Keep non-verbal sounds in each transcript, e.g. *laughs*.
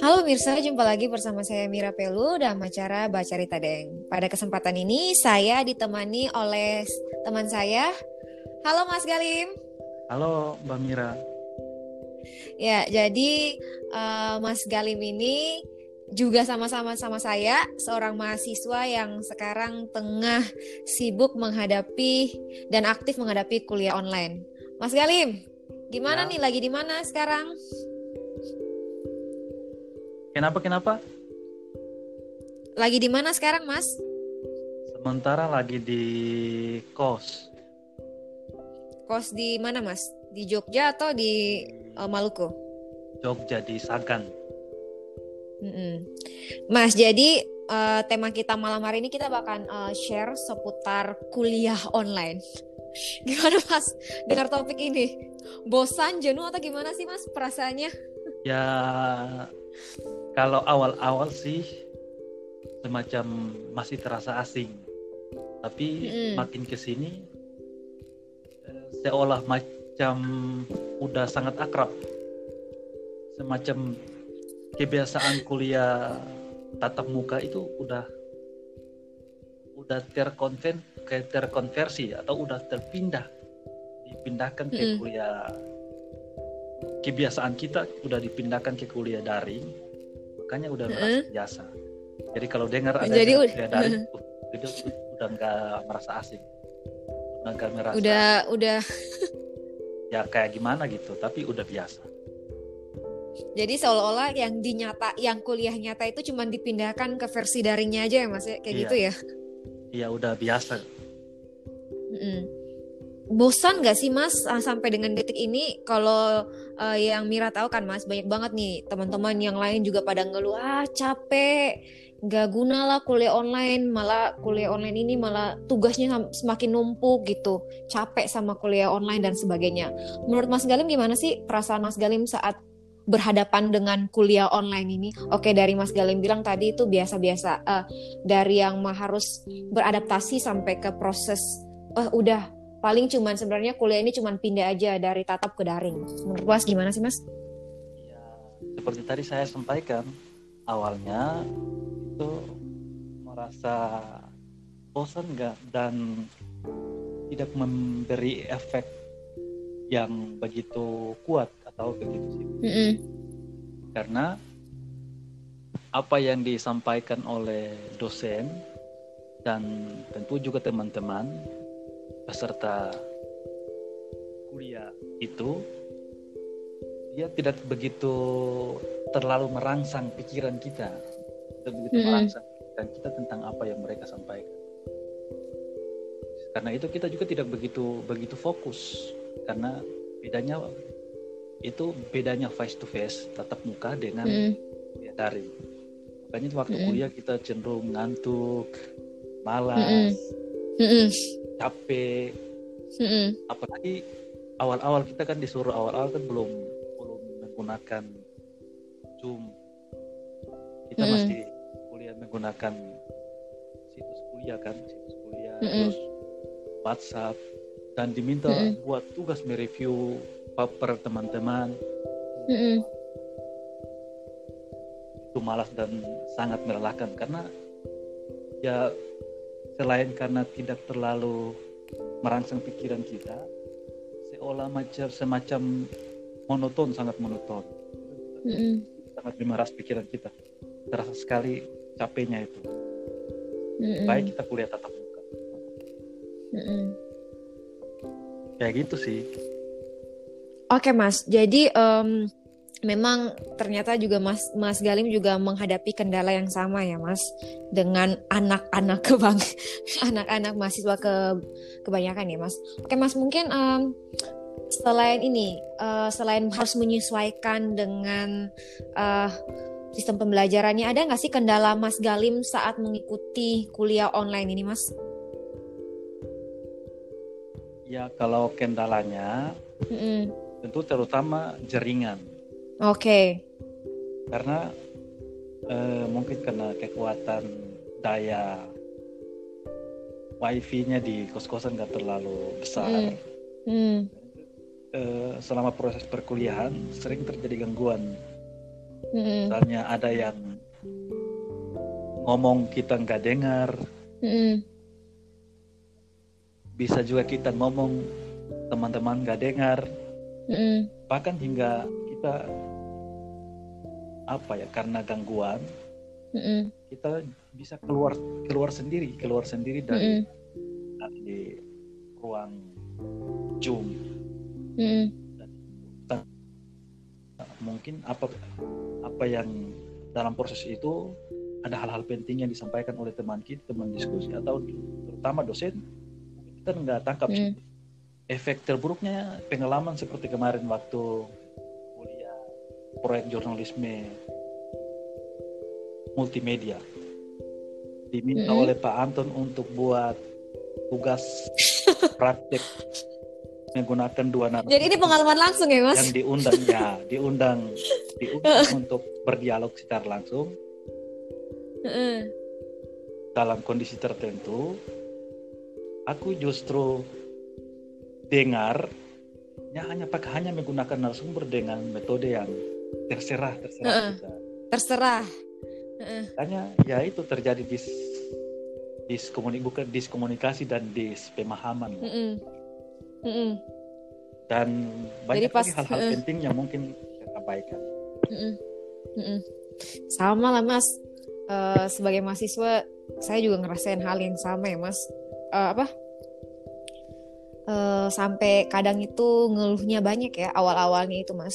Halo Mirsa, jumpa lagi bersama saya Mira Pelu dalam acara Baca Rita Deng. Pada kesempatan ini saya ditemani oleh teman saya. Halo Mas Galim. Halo Mbak Mira. Ya, jadi uh, Mas Galim ini juga sama-sama sama saya, seorang mahasiswa yang sekarang tengah sibuk menghadapi dan aktif menghadapi kuliah online. Mas Galim, gimana ya. nih lagi di mana sekarang? Kenapa kenapa? Lagi di mana sekarang, Mas? Sementara lagi di kos. Kos di mana, Mas? Di Jogja atau di uh, Maluku? Jogja di Sagan. Mm -mm. Mas, jadi uh, tema kita malam hari ini kita bakal uh, share seputar kuliah online. Gimana Mas dengar topik ini? Bosan, jenuh atau gimana sih Mas perasaannya? Ya kalau awal-awal sih semacam masih terasa asing, tapi mm. makin ke sini eh, seolah macam udah sangat akrab, semacam kebiasaan kuliah tatap muka itu udah udah terkonven terkonversi atau udah terpindah. Dipindahkan ke mm. kuliah. Kebiasaan kita udah dipindahkan ke kuliah daring makanya udah merasa uh. biasa. Jadi kalau dengar ada jadi udah dari *laughs* uh, itu udah nggak merasa asing. Udah nggak merasa udah udah. *laughs* Ya kayak gimana gitu tapi udah biasa. Jadi seolah-olah yang dinyata yang kuliah nyata itu cuma dipindahkan ke versi daringnya aja ya mas ya? Kayak iya. gitu ya iya udah biasa. Mm bosan gak sih mas uh, sampai dengan detik ini? Kalau uh, yang Mira tahu kan mas banyak banget nih teman-teman yang lain juga pada ngeluh ah capek gak guna lah kuliah online malah kuliah online ini malah tugasnya semakin numpuk gitu. Capek sama kuliah online dan sebagainya. Menurut Mas Galim gimana sih perasaan Mas Galim saat berhadapan dengan kuliah online ini oke dari Mas Galim bilang tadi itu biasa-biasa uh, dari yang harus beradaptasi sampai ke proses uh, udah paling cuman sebenarnya kuliah ini cuman pindah aja dari tatap ke daring. Menurut Mas gimana sih Mas? Ya, seperti tadi saya sampaikan awalnya itu merasa bosan nggak dan tidak memberi efek yang begitu kuat atau begitu sih. Mm -hmm. Karena apa yang disampaikan oleh dosen dan tentu juga teman-teman peserta kuliah itu dia tidak begitu terlalu merangsang pikiran kita, tidak begitu mm -hmm. merangsang pikiran kita tentang apa yang mereka sampaikan. Karena itu kita juga tidak begitu begitu fokus karena bedanya itu bedanya face to face tatap muka dengan mm. ya daring. Makanya waktu mm. kuliah kita cenderung ngantuk, malas, mm -mm capek mm-hmm. apalagi awal-awal kita kan disuruh awal-awal kan belum belum menggunakan zoom kita mm-hmm. masih kuliah menggunakan situs kuliah kan situs kuliah mm-hmm. terus WhatsApp dan diminta mm-hmm. buat tugas mereview paper teman-teman mm-hmm. itu malas dan sangat melelahkan karena ya selain karena tidak terlalu merangsang pikiran kita seolah macam semacam monoton sangat monoton mm -hmm. sangat memeras pikiran kita terasa sekali capeknya itu mm -hmm. baik kita kuliah tatap muka mm -hmm. kayak gitu sih oke mas jadi um, memang ternyata juga Mas Mas Galim juga menghadapi kendala yang sama ya Mas dengan anak-anak kebang *laughs* anak-anak mahasiswa ke kebanyakan ya Mas. Oke Mas mungkin um, selain ini uh, selain harus menyesuaikan dengan uh, sistem pembelajarannya ada nggak sih kendala Mas Galim saat mengikuti kuliah online ini Mas? Ya kalau kendalanya mm -hmm. Tentu terutama jaringan Oke. Okay. Karena uh, mungkin karena kekuatan daya wifi-nya di kos-kosan nggak terlalu besar. Hmm. Hmm. uh, selama proses perkuliahan sering terjadi gangguan. Mm-mm. Misalnya ada yang ngomong kita nggak dengar. Mm-mm. Bisa juga kita ngomong teman-teman nggak dengar. Mm-mm. Bahkan hingga kita apa ya karena gangguan Mm-mm. kita bisa keluar keluar sendiri keluar sendiri dari, Mm-mm. dari ruang zoom Mm-mm. mungkin apa apa yang dalam proses itu ada hal-hal penting yang disampaikan oleh teman kita teman diskusi atau terutama dosen kita nggak tangkap Mm. Efek terburuknya pengalaman seperti kemarin waktu kuliah proyek jurnalisme multimedia diminta Mm-mm. oleh Pak Anton untuk buat tugas *laughs* praktek menggunakan dua narasumber Jadi ini pengalaman langsung ya mas? yang diundang ya diundang diundang *laughs* untuk berdialog secara langsung Heeh. dalam kondisi tertentu aku justru dengar ya hanya pakai hanya menggunakan narasumber dengan metode yang terserah terserah Heeh. kita. Terserah. Hanya ya itu terjadi dis diskomuni bukan diskomunikasi dan dispemahaman Mm-mm. Mm-mm. dan banyak pas- lagi hal-hal eh. penting yang mungkin saya abaikan Mm-mm. Mm-mm. Sama lah mas. Eh, sebagai mahasiswa saya juga ngerasain hal yang sama ya mas. Eh, apa? Eh, sampai kadang itu ngeluhnya banyak ya awal-awalnya itu mas.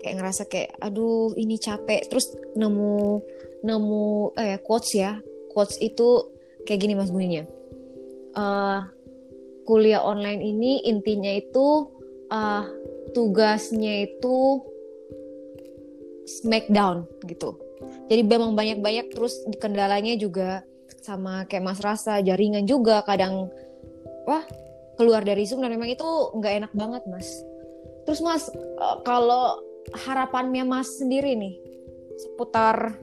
Kayak ngerasa kayak aduh ini capek. Terus nemu nemu eh quotes ya. Quotes itu kayak gini mas bunyinya. Eh, kuliah online ini intinya itu eh, tugasnya itu smackdown gitu. Jadi memang banyak-banyak terus kendalanya juga sama kayak Mas Rasa jaringan juga kadang wah keluar dari Zoom dan memang itu nggak enak banget Mas. Terus Mas eh, kalau harapannya Mas sendiri nih seputar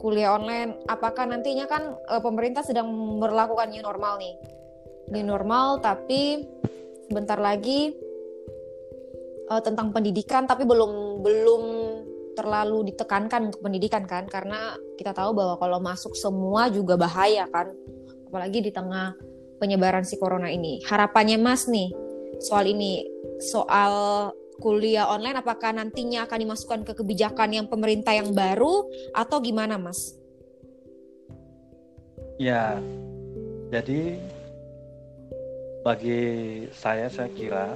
kuliah online, apakah nantinya kan eh, pemerintah sedang berlakukan new normal nih, new normal tapi sebentar lagi eh, tentang pendidikan tapi belum belum terlalu ditekankan untuk pendidikan kan? Karena kita tahu bahwa kalau masuk semua juga bahaya kan? Apalagi di tengah penyebaran si corona ini harapannya Mas nih soal ini soal kuliah online apakah nantinya akan dimasukkan ke kebijakan yang pemerintah yang baru atau gimana Mas? ya jadi bagi saya saya kira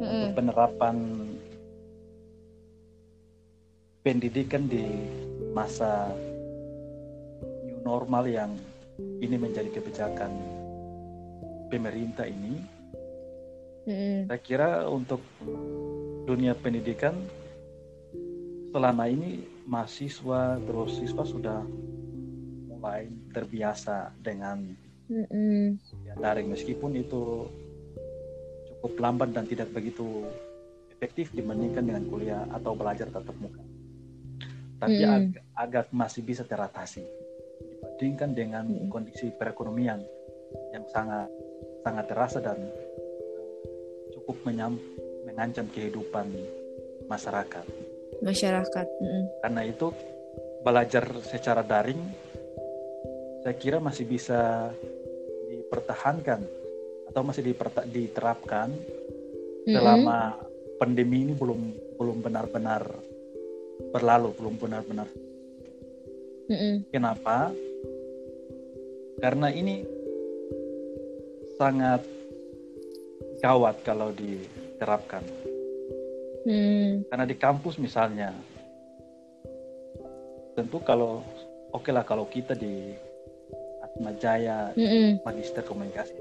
untuk Mm-mm. penerapan pendidikan di masa new normal yang ini menjadi kebijakan pemerintah ini, Mm-mm. saya kira untuk dunia pendidikan selama ini mahasiswa terus siswa sudah mulai terbiasa dengan Mm-mm. kuliah daring meskipun itu cukup lambat dan tidak begitu efektif dibandingkan dengan kuliah atau belajar tatap muka. Tapi Mm. ag- agak masih bisa teratasi dibandingkan dengan Mm. kondisi perekonomian yang sangat sangat terasa dan cukup menyam, mengancam kehidupan masyarakat. masyarakat. Mm-mm. Karena itu belajar secara daring saya kira masih bisa dipertahankan atau masih diperta- diterapkan Mm-mm. selama pandemi ini belum belum benar-benar berlalu, belum benar-benar. Mm-mm. Kenapa? Karena ini sangat gawat kalau diterapkan. Mm. Karena di kampus misalnya, tentu kalau oke lah kalau kita di Atma Jaya. Magister Komunikasi,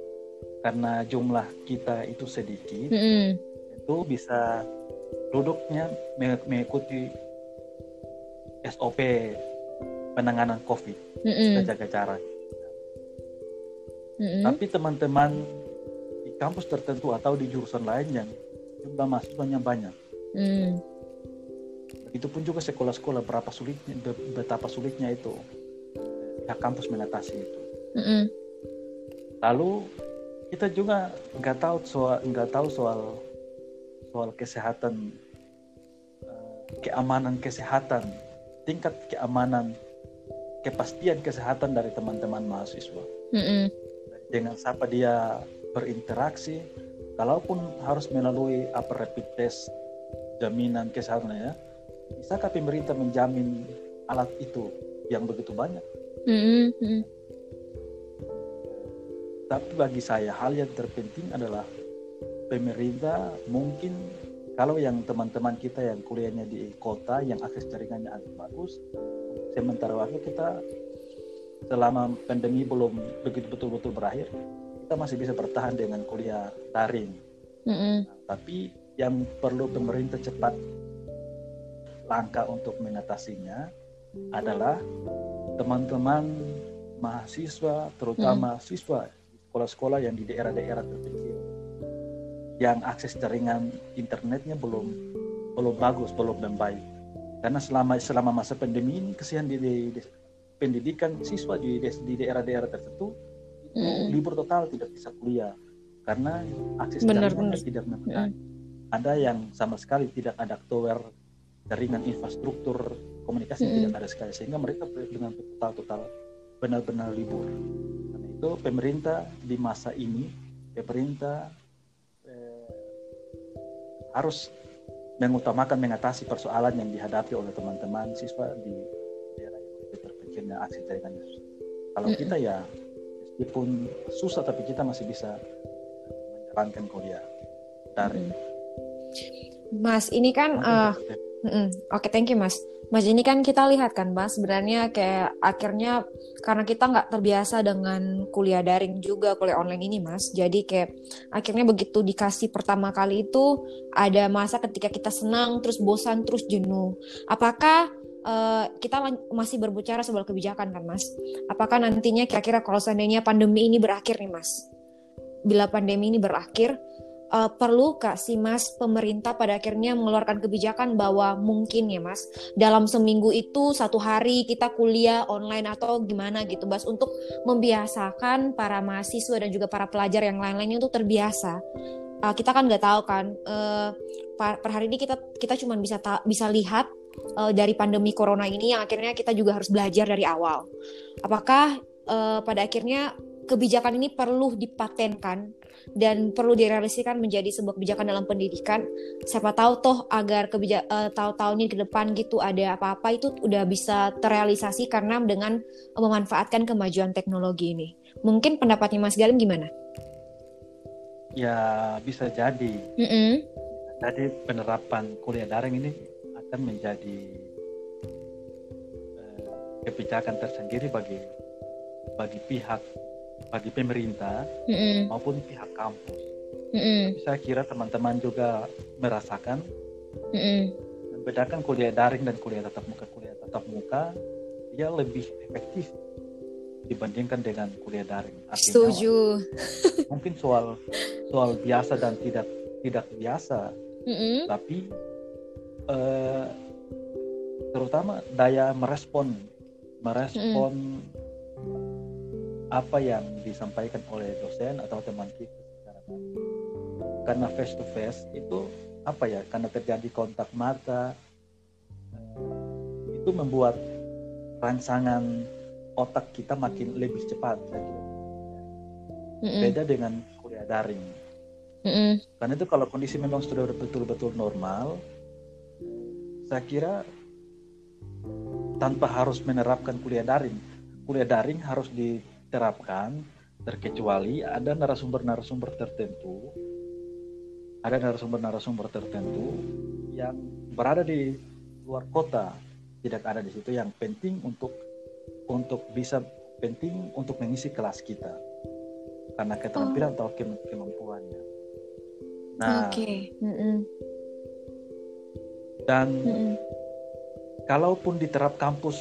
karena jumlah kita itu sedikit, Mm-mm. itu bisa duduknya me- mengikuti SOP penanganan COVID, Mm-mm. kita jaga jarak. Mm-mm. Tapi teman-teman di kampus tertentu atau di jurusan lain yang jumlah mahasiswanya banyak. Mm. Begitupun juga sekolah-sekolah berapa sulitnya, be- betapa sulitnya itu pihak kampus mengatasi itu. Mm-mm. Lalu kita juga nggak tahu soal nggak tahu soal soal kesehatan eh, keamanan kesehatan tingkat keamanan kepastian kesehatan dari teman-teman mahasiswa mm -hmm. Dengan siapa dia berinteraksi kalaupun harus melalui apa rapid test jaminan kesehatan ya bisakah pemerintah menjamin alat itu yang begitu banyak mm -hmm. tapi bagi saya hal yang terpenting adalah pemerintah mungkin kalau yang teman-teman kita yang kuliahnya di kota yang akses jaringannya agak bagus sementara waktu kita selama pandemi belum begitu betul-betul berakhir kita masih bisa bertahan dengan kuliah daring mm -hmm. tapi yang perlu pemerintah cepat langkah untuk mengatasinya adalah teman-teman mahasiswa terutama mm. siswa sekolah-sekolah yang di daerah-daerah terpencil yang akses jaringan internetnya belum belum bagus, belum membaik. Karena selama selama masa pandemi ini kesian di, di, di pendidikan siswa di di daerah-daerah tertentu itu mm. libur total tidak bisa kuliah karena akses benar, benar. tidak membaik. Mm. Ada yang sama sekali tidak ada tower jaringan infrastruktur komunikasi mm. tidak ada sekali sehingga mereka dengan total total benar-benar libur. Karena itu pemerintah di masa ini pemerintah harus mengutamakan mengatasi persoalan yang dihadapi oleh teman-teman siswa di dan aksi jaringannya. Kalau mm -hmm. kita ya meskipun susah tapi kita masih bisa menjalankan kuliah dari. Mm -hmm. Mas, ini kan uh, oke okay, thank you Mas. Mas ini kan kita lihat kan Mas sebenarnya kayak akhirnya karena kita nggak terbiasa dengan kuliah daring juga kuliah online ini Mas. Jadi kayak akhirnya begitu dikasih pertama kali itu ada masa ketika kita senang terus bosan terus jenuh. Apakah uh, kita masih berbicara soal kebijakan kan Mas? Apakah nantinya kira-kira kalau seandainya pandemi ini berakhir nih Mas? Bila pandemi ini berakhir, uh, perlu kak si mas pemerintah pada akhirnya mengeluarkan kebijakan bahwa mungkin ya mas dalam seminggu itu satu hari kita kuliah online atau gimana gitu mas untuk membiasakan para mahasiswa dan juga para pelajar yang lain-lainnya untuk terbiasa uh, kita kan nggak tahu kan uh, per hari ini kita kita cuma bisa bisa lihat uh, dari pandemi corona ini yang akhirnya kita juga harus belajar dari awal apakah uh, pada akhirnya kebijakan ini perlu dipatenkan dan perlu direalisasikan menjadi sebuah kebijakan dalam pendidikan. Siapa tahu toh agar kebijak uh, tahun-tahun ini ke depan gitu ada apa-apa itu udah bisa terrealisasi karena dengan memanfaatkan kemajuan teknologi ini. Mungkin pendapatnya Mas Galim gimana? Ya bisa jadi. Mm -hmm. Jadi penerapan kuliah daring ini akan menjadi uh, kebijakan tersendiri bagi bagi pihak bagi pemerintah mm -hmm. maupun pihak kampus. Mm -hmm. saya kira teman-teman juga merasakan mm -hmm. membedakan kuliah daring dan kuliah tatap muka. Kuliah tatap muka dia lebih efektif dibandingkan dengan kuliah daring. Artinya, Setuju. mungkin soal soal biasa dan tidak tidak biasa, mm -hmm. tapi uh, terutama daya merespon merespon mm apa yang disampaikan oleh dosen atau teman kita secara karena face to face itu apa ya? Karena terjadi kontak mata eh, itu membuat rangsangan otak kita makin lebih cepat saya kira. Beda dengan kuliah daring. Mm-hmm. karena itu kalau kondisi memang sudah betul-betul normal saya kira tanpa harus menerapkan kuliah daring kuliah daring harus di terapkan terkecuali ada narasumber-narasumber tertentu ada narasumber-narasumber tertentu yang berada di luar kota tidak ada di situ yang penting untuk untuk bisa penting untuk mengisi kelas kita karena keterampilan oh. atau kemampuannya. Nah, okay. mm -mm. Dan mm -mm. kalaupun diterap kampus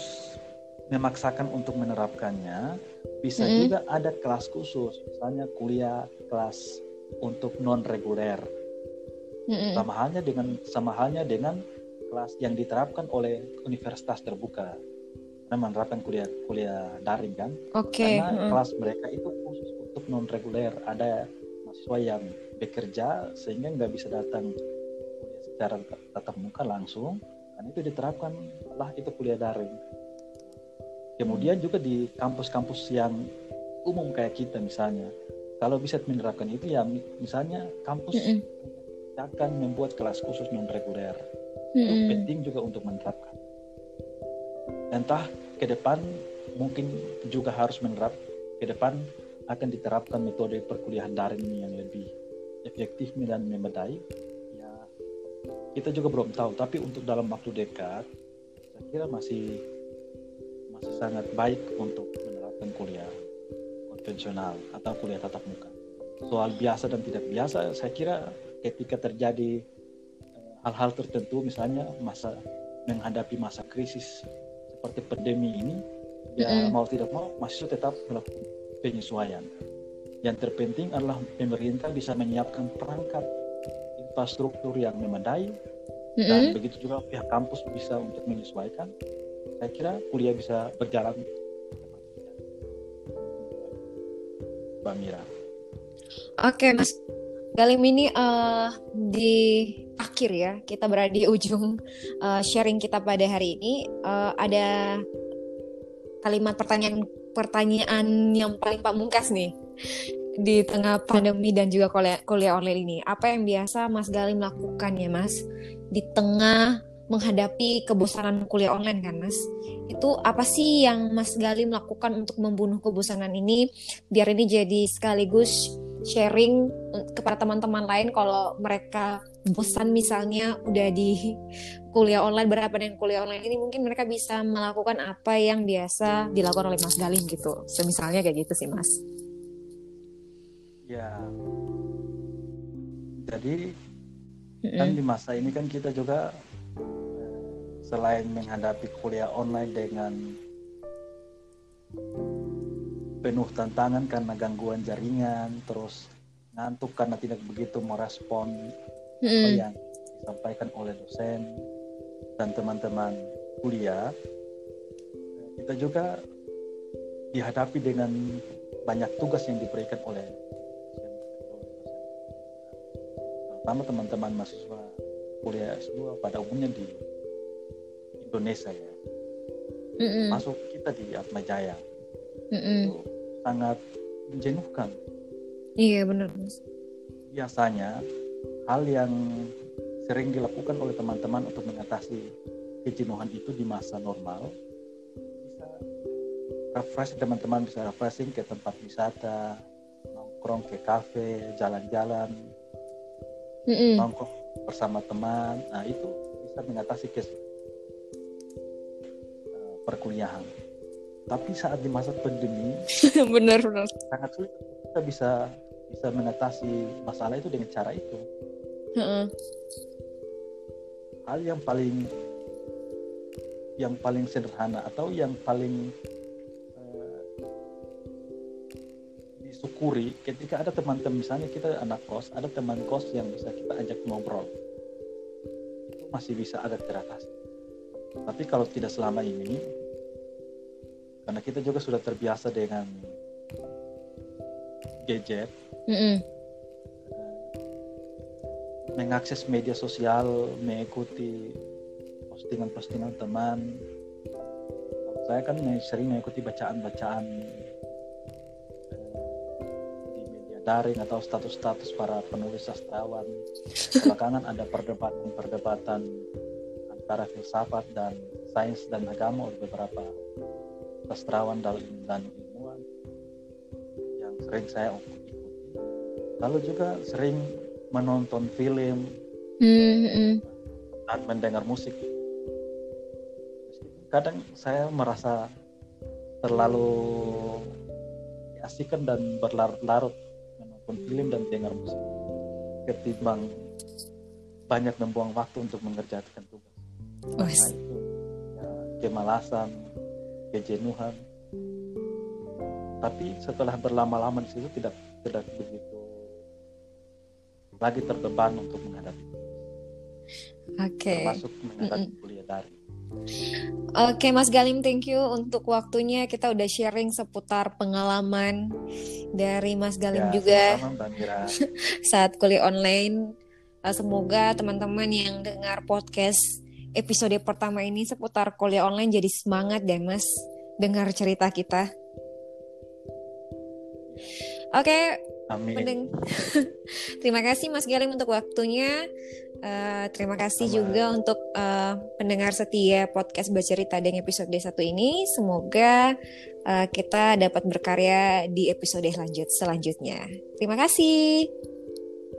memaksakan untuk menerapkannya, bisa mm juga ada kelas khusus, misalnya kuliah kelas untuk non reguler. Mm Sama halnya dengan sama halnya dengan kelas yang diterapkan oleh universitas terbuka. Karena menerapkan kuliah kuliah daring kan. Okay. Karena mm kelas mereka itu khusus untuk non reguler. Ada mahasiswa yang bekerja sehingga nggak bisa datang secara tatap muka langsung kan itu diterapkan lah itu kuliah daring. Kemudian juga di kampus-kampus yang umum kayak kita misalnya kalau bisa menerapkan itu ya misalnya kampus mm -mm. akan membuat kelas khusus non reguler. Mm -mm. itu penting juga untuk menerapkan. Entah ke depan mungkin juga harus menerap ke depan akan diterapkan metode perkuliahan daring yang lebih efektif dan memadai kita juga belum tahu tapi untuk dalam waktu dekat saya kira masih masih sangat baik untuk menerapkan kuliah konvensional atau kuliah tatap muka. Soal biasa dan tidak biasa, saya kira ketika terjadi eh, hal-hal tertentu, misalnya masa menghadapi masa krisis seperti pandemi ini, ya mau tidak mau mahasiswa tetap melakukan penyesuaian. Yang terpenting adalah pemerintah bisa menyiapkan perangkat infrastruktur yang memadai mm-hmm. dan begitu juga pihak kampus bisa untuk menyesuaikan. Saya kira kuliah bisa berjalan Mbak Mira. Oke, Mas Galim ini uh, di akhir ya, kita berada di ujung uh, sharing kita pada hari ini. Uh, ada kalimat pertanyaan pertanyaan yang paling pamungkas nih di tengah pandemi dan juga kuliah, kuliah online ini. Apa yang biasa Mas Galim lakukan ya, Mas? Di tengah menghadapi kebosanan kuliah online kan Mas. Itu apa sih yang Mas Gali melakukan untuk membunuh kebosanan ini biar ini jadi sekaligus sharing kepada teman-teman lain kalau mereka bosan misalnya udah di kuliah online berapa dengan kuliah online ini mungkin mereka bisa melakukan apa yang biasa dilakukan oleh Mas Galim gitu. Semisalnya kayak gitu sih Mas. Ya. Jadi mm -hmm. kan di masa ini kan kita juga selain menghadapi kuliah online dengan penuh tantangan karena gangguan jaringan, terus ngantuk karena tidak begitu merespon mm. apa yang disampaikan oleh dosen dan teman-teman kuliah, kita juga dihadapi dengan banyak tugas yang diberikan oleh terutama teman-teman mahasiswa kuliah S2 pada umumnya di Indonesia ya. Mm -mm. masuk kita di Atma Jaya. Mm -mm. itu sangat menjenuhkan. Iya benar biasanya hal yang sering dilakukan oleh teman-teman untuk mengatasi kejenuhan itu di masa normal bisa refresh teman-teman bisa refreshing ke tempat wisata nongkrong ke kafe jalan-jalan mm -mm. nongkrong bersama teman nah itu bisa mengatasi kes perkuliahan. Tapi saat di masa pandemi, *laughs* benar benar sangat sulit kita bisa bisa mengatasi masalah itu dengan cara itu. Hal yang paling yang paling sederhana atau yang paling disyukuri ketika ada teman-teman misalnya kita anak kos, ada teman kos yang bisa kita ajak ngobrol, itu masih bisa ada teratasi. Tapi kalau tidak selama ini, karena kita juga sudah terbiasa dengan gadget mm -hmm. mengakses media sosial mengikuti postingan-postingan teman saya kan sering mengikuti bacaan-bacaan daring atau status-status para penulis sastrawan belakangan ada perdebatan-perdebatan antara filsafat dan sains dan agama oleh beberapa sastrawan dan, dan ilmuwan yang sering saya ikuti. Lalu juga sering menonton film mm-hmm. dan mendengar musik. Kadang saya merasa terlalu diasihkan dan berlarut-larut menonton film dan dengar musik ketimbang banyak membuang waktu untuk mengerjakan tugas. Nah, itu ya, kemalasan, kejenuhan tapi setelah berlama-lama di situ tidak tidak begitu lagi terbeban untuk menghadapi okay. termasuk menghadapi mm -mm. kuliah daring Oke Mas Galim, thank you untuk waktunya. Kita udah sharing seputar pengalaman dari Mas Galim ya, juga sama, *laughs* saat kuliah online uh, semoga teman-teman yang dengar podcast episode pertama ini seputar kuliah online jadi semangat deh mas dengar cerita kita. Oke, okay, Amin. *laughs* terima kasih Mas Galing untuk waktunya. Uh, terima kasih Sama. juga untuk uh, pendengar setia podcast bercerita dengan episode satu ini. Semoga uh, kita dapat berkarya di episode lanjut selanjutnya. Terima kasih.